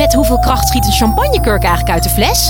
Met hoeveel kracht schiet een champagnekurk eigenlijk uit de fles?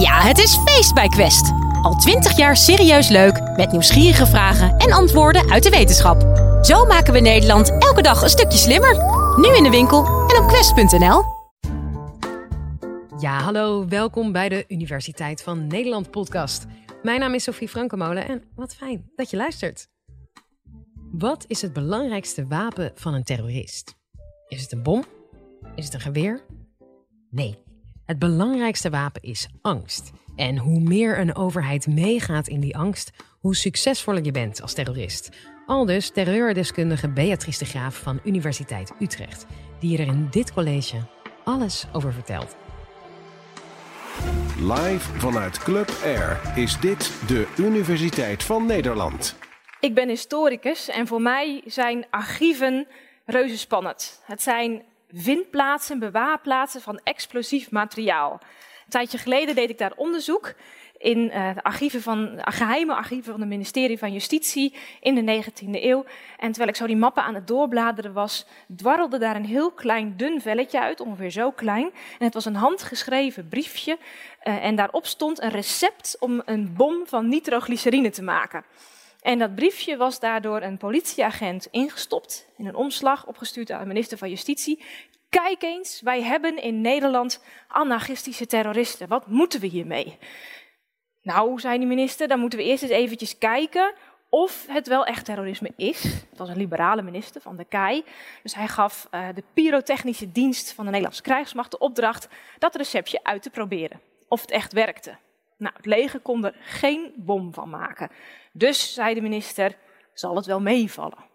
Ja, het is feest bij Quest. Al twintig jaar serieus leuk, met nieuwsgierige vragen en antwoorden uit de wetenschap. Zo maken we Nederland elke dag een stukje slimmer. Nu in de winkel en op quest.nl. Ja, hallo, welkom bij de Universiteit van Nederland podcast. Mijn naam is Sofie Frankemolen en wat fijn dat je luistert. Wat is het belangrijkste wapen van een terrorist? Is het een bom? Is het een geweer? Nee. Het belangrijkste wapen is angst. En hoe meer een overheid meegaat in die angst, hoe succesvoller je bent als terrorist. Aldus terreurdeskundige Beatrice de Graaf van Universiteit Utrecht, die je er in dit college alles over vertelt. Live vanuit Club Air is dit de Universiteit van Nederland. Ik ben historicus en voor mij zijn archieven reuze spannend. Het zijn vindplaatsen, bewaarplaatsen van explosief materiaal. Een tijdje geleden deed ik daar onderzoek in uh, de archieven van, geheime archieven van het ministerie van Justitie in de 19e eeuw. En terwijl ik zo die mappen aan het doorbladeren was, dwarrelde daar een heel klein dun velletje uit, ongeveer zo klein. En het was een handgeschreven briefje uh, en daarop stond een recept om een bom van nitroglycerine te maken. En dat briefje was daardoor een politieagent ingestopt, in een omslag, opgestuurd aan de minister van Justitie. Kijk eens, wij hebben in Nederland anarchistische terroristen. Wat moeten we hiermee? Nou, zei de minister, dan moeten we eerst eens eventjes kijken of het wel echt terrorisme is. Het was een liberale minister van de KEI. Dus hij gaf uh, de pyrotechnische dienst van de Nederlandse krijgsmacht de opdracht dat receptje uit te proberen. Of het echt werkte. Nou, het leger kon er geen bom van maken. Dus, zei de minister, zal het wel meevallen.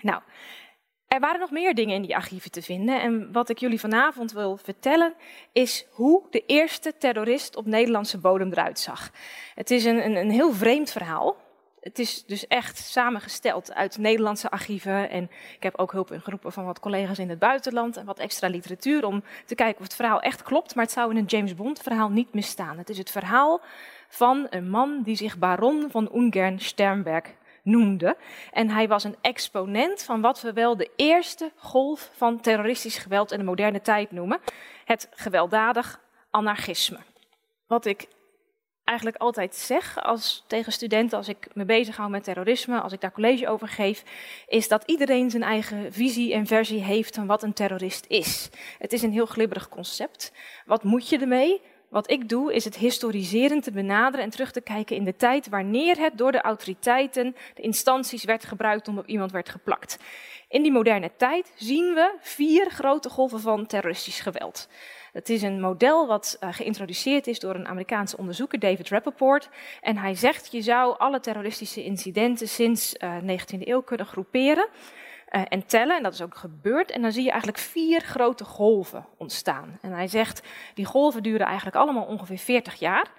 Nou, er waren nog meer dingen in die archieven te vinden. En wat ik jullie vanavond wil vertellen, is hoe de eerste terrorist op Nederlandse bodem eruit zag. Het is een, een, een heel vreemd verhaal. Het is dus echt samengesteld uit Nederlandse archieven. En ik heb ook hulp ingeroepen van wat collega's in het buitenland en wat extra literatuur om te kijken of het verhaal echt klopt. Maar het zou in een James Bond verhaal niet misstaan. Het is het verhaal van een man die zich baron van Ungern Sternberg noemde. En hij was een exponent van wat we wel de eerste golf van terroristisch geweld in de moderne tijd noemen: het gewelddadig anarchisme. Wat ik eigenlijk altijd zeg als, tegen studenten als ik me bezig hou met terrorisme, als ik daar college over geef, is dat iedereen zijn eigen visie en versie heeft van wat een terrorist is. Het is een heel glibberig concept. Wat moet je ermee? Wat ik doe is het historiserend te benaderen en terug te kijken in de tijd wanneer het door de autoriteiten, de instanties werd gebruikt om op iemand werd geplakt. In die moderne tijd zien we vier grote golven van terroristisch geweld. Het is een model wat uh, geïntroduceerd is door een Amerikaanse onderzoeker, David Rappaport. En hij zegt, je zou alle terroristische incidenten sinds uh, eh, 19e eeuw kunnen groeperen uh, en tellen. En dat is ook gebeurd. En dan zie je eigenlijk vier grote golven ontstaan. En hij zegt, die golven duren eigenlijk allemaal ongeveer 40 jaar.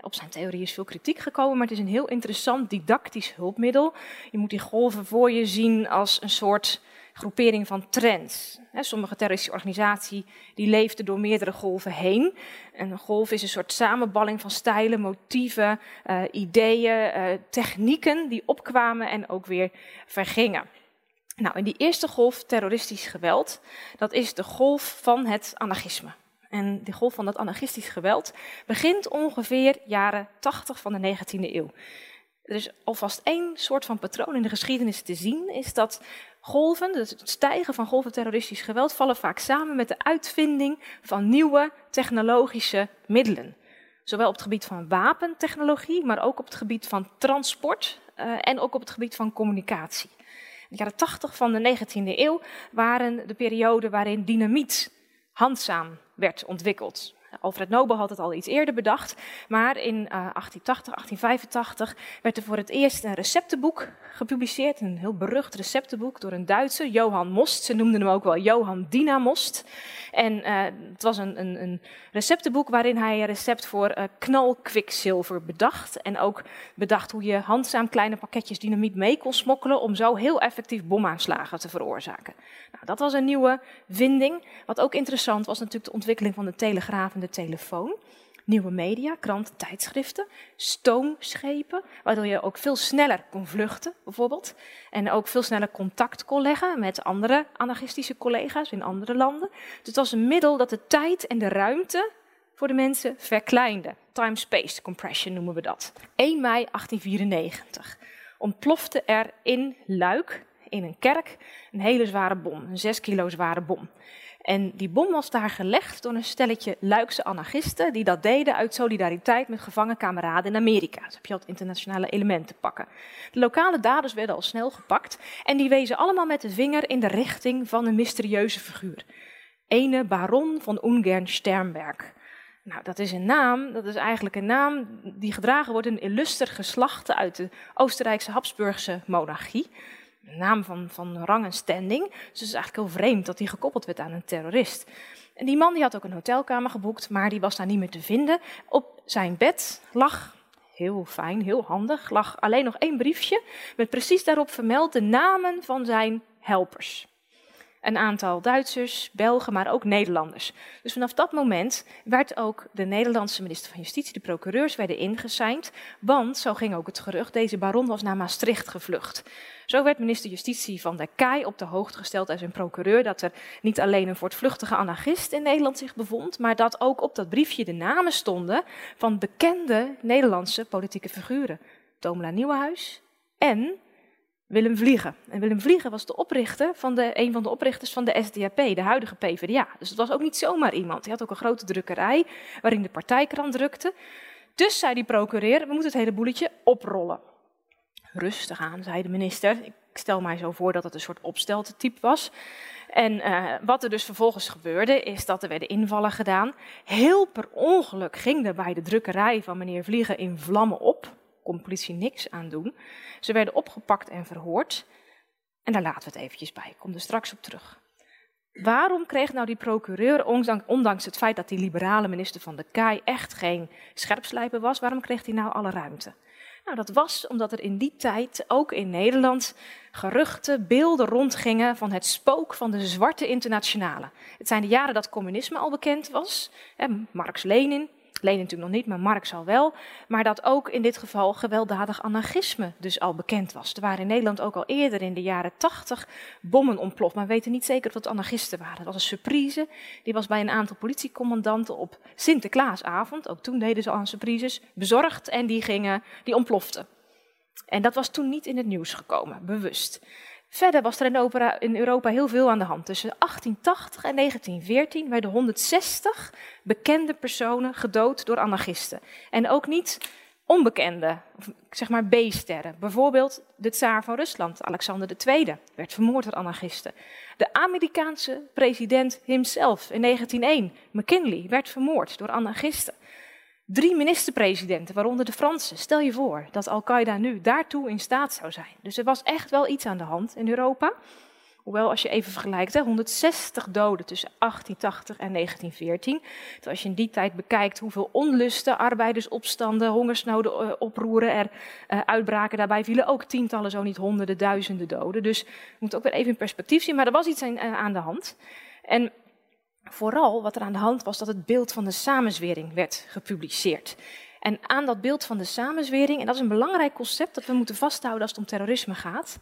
Op zijn theorie is veel kritiek gekomen, maar het is een heel interessant didactisch hulpmiddel. Je moet die golven voor je zien als een soort groepering van trends. Sommige terroristische organisaties die leefden door meerdere golven heen. En een golf is een soort samenballing van stijlen, motieven, uh, ideeën, uh, technieken die opkwamen en ook weer vergingen. Nou, in die eerste golf terroristisch geweld, dat is de golf van het anarchisme. En die golf van dat anarchistisch geweld begint ongeveer jaren 80 van de 19e eeuw. Er is alvast één soort van patroon in de geschiedenis te zien, is dat golven, dus het stijgen van golven terroristisch geweld, vallen vaak samen met de uitvinding van nieuwe technologische middelen. Zowel op het gebied van wapentechnologie, maar ook op het gebied van transport uh, en ook op het gebied van communicatie. De jaren 80 van de 19e eeuw waren de periode waarin dynamiet handzaam werd ontwikkeld. Alfred Nobel had het al iets eerder bedacht, maar in uh, 1880, 1885 werd er voor het eerst een receptenboek gepubliceerd. Een heel berucht receptenboek door een Duitser, Johan Most. Ze noemden hem ook wel Johan Dynamost. En uh, het was een, een, een, receptenboek waarin hij een recept voor uh, knalkwikzilver bedacht. En ook bedacht hoe je handzaam kleine pakketjes dynamiet mee kon smokkelen om zo heel effectief bomaanslagen te veroorzaken. Nou, dat was een nieuwe vinding. Wat ook interessant was natuurlijk de ontwikkeling van de telegraaf de telefoon. nieuwe media, kranten, tijdschriften, stoomschepen, waardoor je ook veel sneller kon vluchten, bijvoorbeeld. En ook veel sneller contact kon leggen met andere anarchistische collega's in andere landen. Dus het was een middel dat de tijd en de ruimte voor de mensen verkleinde. Time-space compression noemen we dat. 1 mei 1894 ontplofte er in Luik, in een kerk, een hele zware bom, een 6 kilo zware bom. En die bom was daar gelegd door een stelletje Luikse anarchisten die dat deden uit solidariteit met gevangen kameraden in Amerika. Dus heb je al het internationale element te pakken. De lokale daders werden al snel gepakt en die wezen allemaal met de vinger in de richting van een mysterieuze figuur. Ene baron van Ungern-Sternberg. Nou, dat is een naam, dat is eigenlijk een naam die gedragen wordt in illuster geslachte uit de Oostenrijkse Habsburgse monarchie. Een naam van, van rang en standing. Dus het is eigenlijk heel vreemd dat hij gekoppeld werd aan een terrorist. En die man die had ook een hotelkamer geboekt, maar die was daar niet meer te vinden. Op zijn bed lag, heel fijn, heel handig, lag alleen nog één briefje met precies daarop vermeld de namen van zijn helpers een aantal Duitsers, Belgen, maar ook Nederlanders. Dus vanaf dat moment werd ook de Nederlandse minister van Justitie, de procureurs, werden ingeseind. Want, zo ging ook het gerucht, deze baron was naar Maastricht gevlucht. Zo werd minister Justitie van der Kaai op de hoogte gesteld als een procureur dat er niet alleen een voortvluchtige anarchist in Nederland zich bevond, maar dat ook op dat briefje de namen stonden van bekende Nederlandse politieke figuren. Tomela Nieuwenhuis en Willem Vliegen. En Willem Vliegen was de oprichter van de, een van de oprichters van de SDAP, de huidige PvdA. Dus het was ook niet zomaar iemand. Hij had ook een grote drukkerij waarin de partijkrant drukte. Dus zei die procureur, we moeten het hele boeletje oprollen. Rustig aan, zei de minister. Ik stel mij zo voor dat het een soort opsteltetype was. En uh, wat er dus vervolgens gebeurde, is dat er werden invallen gedaan. Heel per ongeluk ging er bij de drukkerij van meneer Vliegen in vlammen op kon politie niks aan doen. Ze werden opgepakt en verhoord. En daar laten we het eventjes bij. Ik kom er straks op terug. Waarom kreeg nou die procureur, ondanks het feit dat die liberale minister van de Kaai echt geen scherpslijper was, waarom kreeg hij nou alle ruimte? Nou, dat was omdat er in die tijd, ook in Nederland, geruchten, beelden rondgingen van het spook van de zwarte internationale. Het zijn de jaren dat communisme al bekend was. Marx Lenin, Lenin natuurlijk nog niet, maar Marx al wel. Maar dat ook in dit geval gewelddadig anarchisme dus al bekend was. Er waren in Nederland ook al eerder in de jaren tachtig bommen ontploft. Maar we weten niet zeker of het anarchisten waren. Dat was een surprise. Die was bij een aantal politiecommandanten op Sinterklaasavond. Ook toen deden ze al surprises. Bezorgd en die gingen, die ontploften. En dat was toen niet in het nieuws gekomen, bewust. Verder was er in, Europa heel veel aan de hand. Tussen 1880 en 1914 werden 160 bekende personen gedood door anarchisten. En ook niet onbekende, zeg maar B-sterren. Bijvoorbeeld de tsaar van Rusland, Alexander II, werd vermoord door anarchisten. De Amerikaanse president himself in 1901, McKinley, werd vermoord door anarchisten. Drie minister-presidenten, waaronder de Fransen. Stel je voor dat Al-Qaeda nu daartoe in staat zou zijn. Dus er was echt wel iets aan de hand in Europa. Hoewel, als je even vergelijkt, hè, 160 doden tussen 1880 en 1914. Dus als je in die tijd bekijkt hoeveel onlusten, arbeidersopstanden, hongersnoden, uh, oproeren er uh, uitbraken. Daarbij vielen ook tientallen, zo niet honderden, duizenden doden. Dus je moet ook weer even in perspectief zien. Maar er was iets aan, aan de hand. En Vooral wat er aan de hand was, dat het beeld van de samenzwering werd gepubliceerd. En aan dat beeld van de samenzwering, en dat is een belangrijk concept dat we moeten vasthouden als het om terrorisme gaat,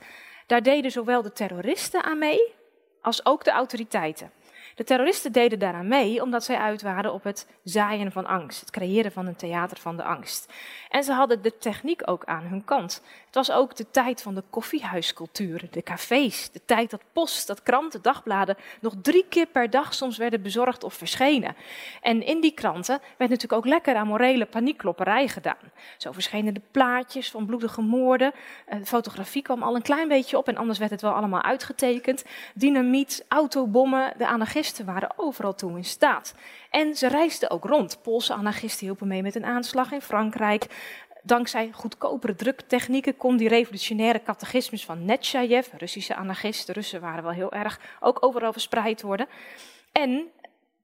daar deden zowel de terroristen aan mee als ook de autoriteiten. De terroristen deden daaraan mee omdat zij uit waren op het zaaien van angst, het creëren van een theater van de angst. En ze hadden de techniek ook aan hun kant. Het was ook de tijd van de koffiehuiscultuur, de cafés, de tijd dat post, dat kranten, dagbladen nog drie keer per dag soms werden bezorgd of verschenen. En in die kranten werd natuurlijk ook lekker aan morele paniekklopperij gedaan. Zo verschenen de plaatjes van bloedige moorden, eh, fotografie kwam al een klein beetje op en anders werd het wel allemaal uitgetekend. Dynamiet, autobommen, de anarchisten waren overal toe in staat. En ze reisden ook rond. Poolse anarchisten hielpen mee met een aanslag in Frankrijk. Dankzij goedkopere druktechnieken kon die revolutionaire catechismus van Netshayev, Russische anarchist, de Russen waren wel heel erg, ook overal verspreid worden. En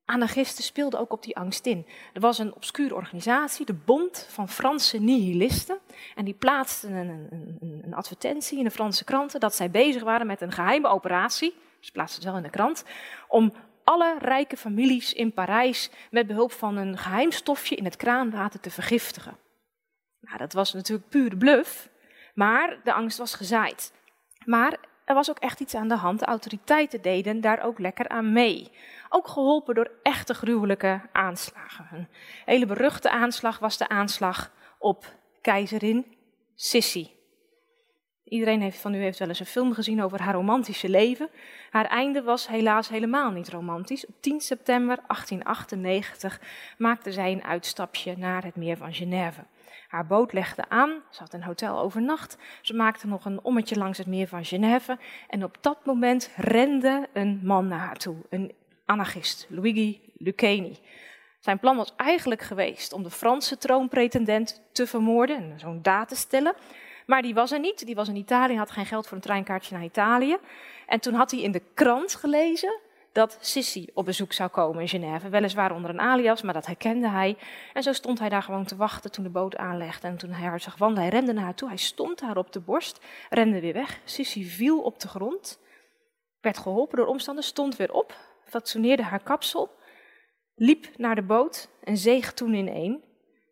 anarchisten speelden ook op die angst in. Er was een obscure organisatie, de Bond van Franse Nihilisten. En die plaatsten een, een, een advertentie in de Franse kranten dat zij bezig waren met een geheime operatie. Ze plaatsten het wel in de krant. Om alle rijke families in Parijs met behulp van een geheim stofje in het kraanwater te vergiftigen. Nou, dat was natuurlijk pure bluff, maar de angst was gezaaid. Maar er was ook echt iets aan de hand. De autoriteiten deden daar ook lekker aan mee. Ook geholpen door echte gruwelijke aanslagen. Een hele beruchte aanslag was de aanslag op keizerin Sissi. Iedereen heeft van u heeft wel eens een film gezien over haar romantische leven. Haar einde was helaas helemaal niet romantisch. Op 10 september 1898 maakte zij een uitstapje naar het meer van Genève. Haar boot legde aan, ze had een hotel overnacht. Ze maakte nog een ommetje langs het meer van Genève. En op dat moment rende een man naar haar toe, een anarchist, Luigi Lucchini. Zijn plan was eigenlijk geweest om de Franse troonpretendent te vermoorden en zo'n daad te stellen. Maar die was er niet. Die was in Italië, had geen geld voor een treinkaartje naar Italië. En toen had hij in de krant gelezen dat Sissi op bezoek zou komen in Genève. Weliswaar onder een alias, maar dat herkende hij. En zo stond hij daar gewoon te wachten toen de boot aanlegde. En toen hij haar zag wandelen, hij rende naar haar toe. Hij stond haar op de borst, rende weer weg. Sissi viel op de grond, werd geholpen door omstanders, stond weer op, fatsoeneerde haar kapsel, liep naar de boot en zeeg toen in één.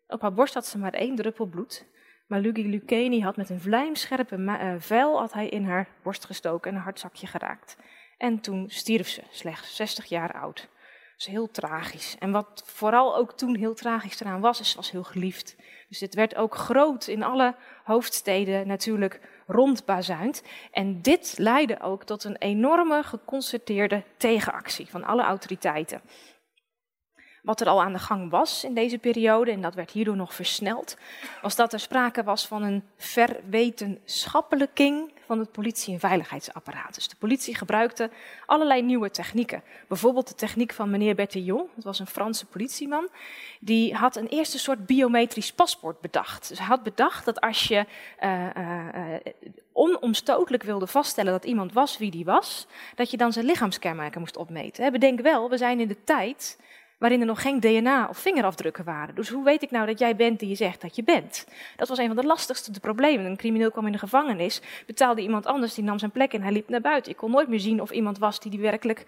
Op haar borst had ze maar één druppel bloed. Maar Luigi Lucchini had met een vlijmscherpe uh, vuil had hij in haar borst gestoken en een hartzakje geraakt. En toen stierf ze, slechts 60 jaar oud. Dat is heel tragisch. En wat vooral ook toen heel tragisch eraan was, is was heel geliefd. Dus dit werd ook groot in alle hoofdsteden natuurlijk rondbazuind. En dit leidde ook tot een enorme geconcerteerde tegenactie van alle autoriteiten. Wat er al aan de gang was in deze periode, en dat werd hierdoor nog versneld, was dat er sprake was van een verwetenschappelijking van het politie- en veiligheidsapparaat. Dus de politie gebruikte allerlei nieuwe technieken. Bijvoorbeeld de techniek van meneer Bertillon, dat was een Franse politieman. Die had een eerste soort biometrisch paspoort bedacht. Dus hij had bedacht dat als je uh, uh, onomstotelijk wilde vaststellen dat iemand was wie die was, dat je dan zijn lichaamskenmerken moest opmeten. Bedenk wel, we zijn in de tijd waarin er nog geen DNA of vingerafdrukken waren. Dus hoe weet ik nou dat jij bent die je zegt dat je bent? Dat was een van de lastigste problemen. Een crimineel kwam in de gevangenis, betaalde iemand anders, die nam zijn plek en hij liep naar buiten. Ik kon nooit meer zien of iemand was die die werkelijk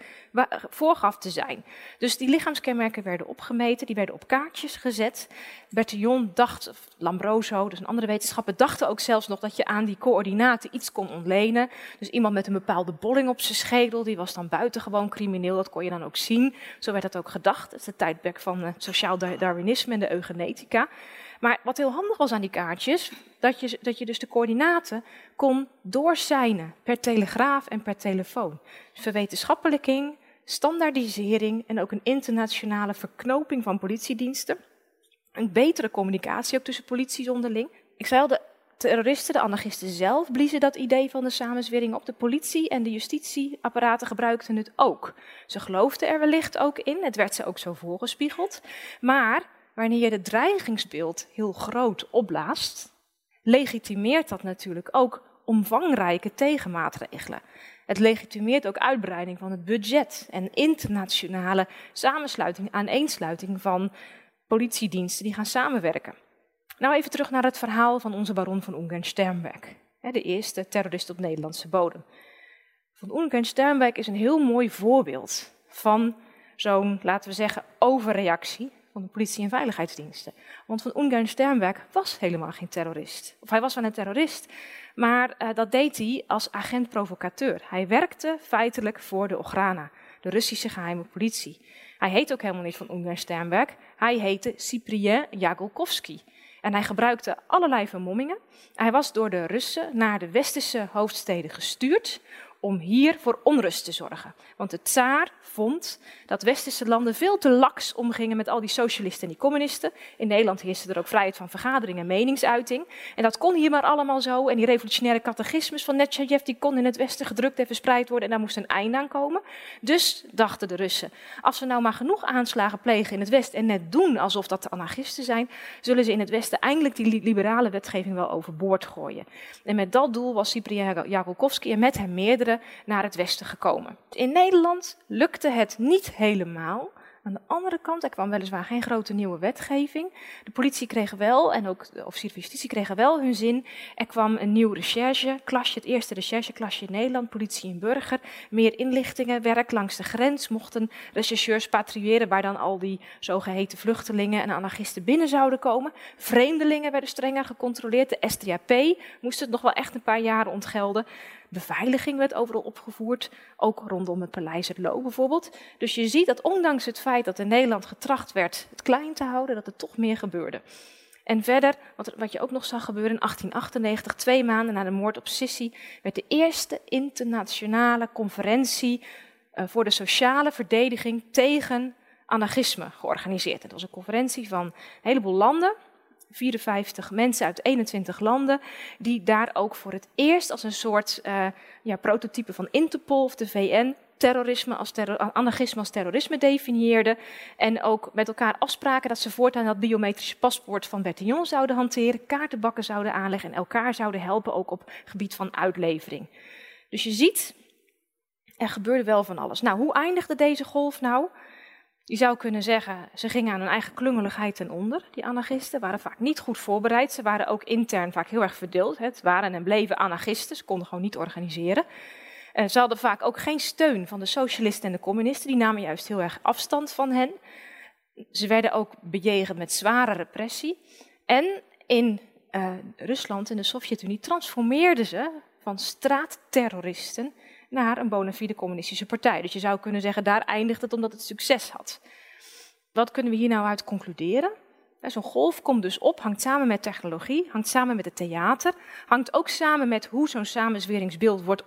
voorgaf te zijn. Dus die lichaamskenmerken werden opgemeten, die werden op kaartjes gezet. Bertillon dacht, of Lambroso, dus een andere wetenschapper, dachten ook zelfs nog dat je aan die coördinaten iets kon ontlenen. Dus iemand met een bepaalde bolling op zijn schedel, die was dan buitengewoon crimineel, dat kon je dan ook zien. Zo werd dat ook gedacht het tijdperk van sociaal Darwinisme en de eugenetica. Maar wat heel handig was aan die kaartjes, dat je, dat je dus de coördinaten kon doorzijnen per telegraaf en per telefoon. Dus verwetenschappelijking, standaardisering en ook een internationale verknoping van politiediensten. Een betere communicatie ook tussen polities onderling. Ik zei al, de terroristen, de anarchisten zelf, bliezen dat idee van de samenzwering op. De politie en de justitieapparaten gebruikten het ook. Ze geloofden er wellicht ook in, het werd ze ook zo voorgespiegeld. Maar wanneer je het dreigingsbeeld heel groot opblaast, legitimeert dat natuurlijk ook omvangrijke tegenmaatregelen. Het legitimeert ook uitbreiding van het budget en internationale samensluiting, aaneensluiting van politiediensten die gaan samenwerken. Nou even terug naar het verhaal van onze baron van Ungern-Sternberg. De eerste terrorist op Nederlandse bodem. Van Ungern-Sternberg is een heel mooi voorbeeld van zo'n, laten we zeggen, overreactie van de politie- en veiligheidsdiensten. Want van Ungern-Sternberg was helemaal geen terrorist. Of hij was wel een terrorist, maar uh, dat deed hij als agent-provocateur. Hij werkte feitelijk voor de Ograna, de Russische geheime politie. Hij heet ook helemaal niet van Ungern-Sternberg, hij heette Cyprien Jagolkovsky. En hij gebruikte allerlei vermommingen. Hij was door de Russen naar de westerse hoofdsteden gestuurd om hier voor onrust te zorgen. Want de tsaar vond dat westerse landen veel te laks omgingen met al die socialisten en die communisten. In Nederland heerste er ook vrijheid van vergadering en meningsuiting. En dat kon hier maar allemaal zo. En die revolutionaire catechismus van Netshajev, die kon in het westen gedrukt en verspreid worden. En daar moest een einde aan komen. Dus dachten de Russen, als we nou maar genoeg aanslagen plegen in het westen en net doen alsof dat de anarchisten zijn, zullen ze in het westen eindelijk die liberale wetgeving wel overboord gooien. En met dat doel was Cyprien Jakolkovski en met hem meerdere naar het westen gekomen. In Nederland lukte het niet helemaal, Aan de andere kant, er kwam weliswaar geen grote nieuwe wetgeving. De politie kreeg wel, en ook de officier van justitie kregen wel hun zin. Er kwam een nieuw rechercheklasje, het eerste rechercheklasje in Nederland, politie en burger. Meer inlichtingen, werk langs de grens. Mochten rechercheurs patrouilleren waar dan al die zogeheten vluchtelingen en anarchisten binnen zouden komen. Vreemdelingen werden strenger gecontroleerd. De STAP moest het nog wel echt een paar jaren ontgelden. Beveiliging werd overal opgevoerd, ook rondom het paleis het Loo bijvoorbeeld. Dus je ziet dat ondanks het feit dat in Nederland getracht werd het klein te houden, dat er toch meer gebeurde. En verder, wat, wat je ook nog zag gebeuren in 1898, twee maanden na de moord op Sissi, werd de eerste internationale conferentie uh, voor de sociale verdediging tegen anarchisme georganiseerd. Het was een conferentie van een heleboel landen, 54 mensen uit 21 landen, die daar ook voor het eerst als een soort uh, ja, prototype van Interpol of de VN terrorisme als terror, anarchisme als terrorisme definieerden. En ook met elkaar afspraken dat ze voortaan dat biometrische paspoort van Bertillon zouden hanteren, kaartenbakken zouden aanleggen en elkaar zouden helpen ook op gebied van uitlevering. Dus je ziet, er gebeurde wel van alles. Nou, hoe eindigde deze golf nou? Je zou kunnen zeggen, ze gingen aan hun eigen klungeligheid ten onder, die anarchisten, waren vaak niet goed voorbereid. Ze waren ook intern vaak heel erg verdeeld. Het waren en bleven anarchisten, ze konden gewoon niet organiseren. En ze hadden vaak ook geen steun van de socialisten en de communisten, die namen juist heel erg afstand van hen. Ze werden ook bejegend met zware repressie. En in uh, Rusland en de Sovjet-Unie transformeerden ze van straatterroristen naar een bona fide communistische partij. Dus je zou kunnen zeggen, daar eindigt het omdat het succes had. Wat kunnen we hier nou uit concluderen? Zo'n golf komt dus op, hangt samen met technologie, hangt samen met het theater, hangt ook samen met hoe zo'n samenzweringsbeeld wordt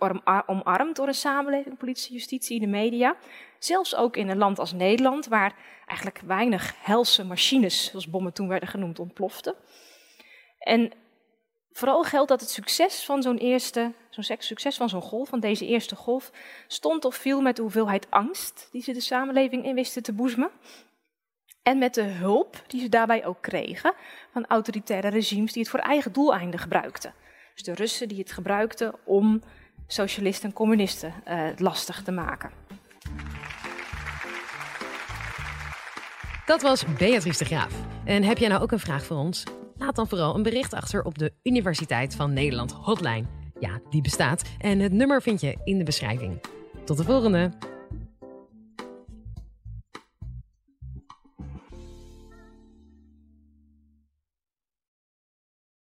omarmd door een samenleving, politie, justitie, de media. Zelfs ook in een land als Nederland, waar eigenlijk weinig helse machines, zoals bommen toen werden genoemd, ontploften. En Vooral geldt dat het succes van zo'n eerste, zo'n succes van zo'n golf, van deze eerste golf, stond of viel met de hoeveelheid angst die ze de samenleving in wisten te boezemen. En met de hulp die ze daarbij ook kregen van autoritaire regimes die het voor eigen doeleinden gebruikten. Dus de Russen die het gebruikten om socialisten en communisten uh, lastig te maken. Dat was Beatrice de Graaf. En heb jij nou ook een vraag voor ons? Laat dan vooral een bericht achter op de Universiteit van Nederland hotline. Ja, die bestaat en het nummer vind je in de beschrijving. Tot de volgende!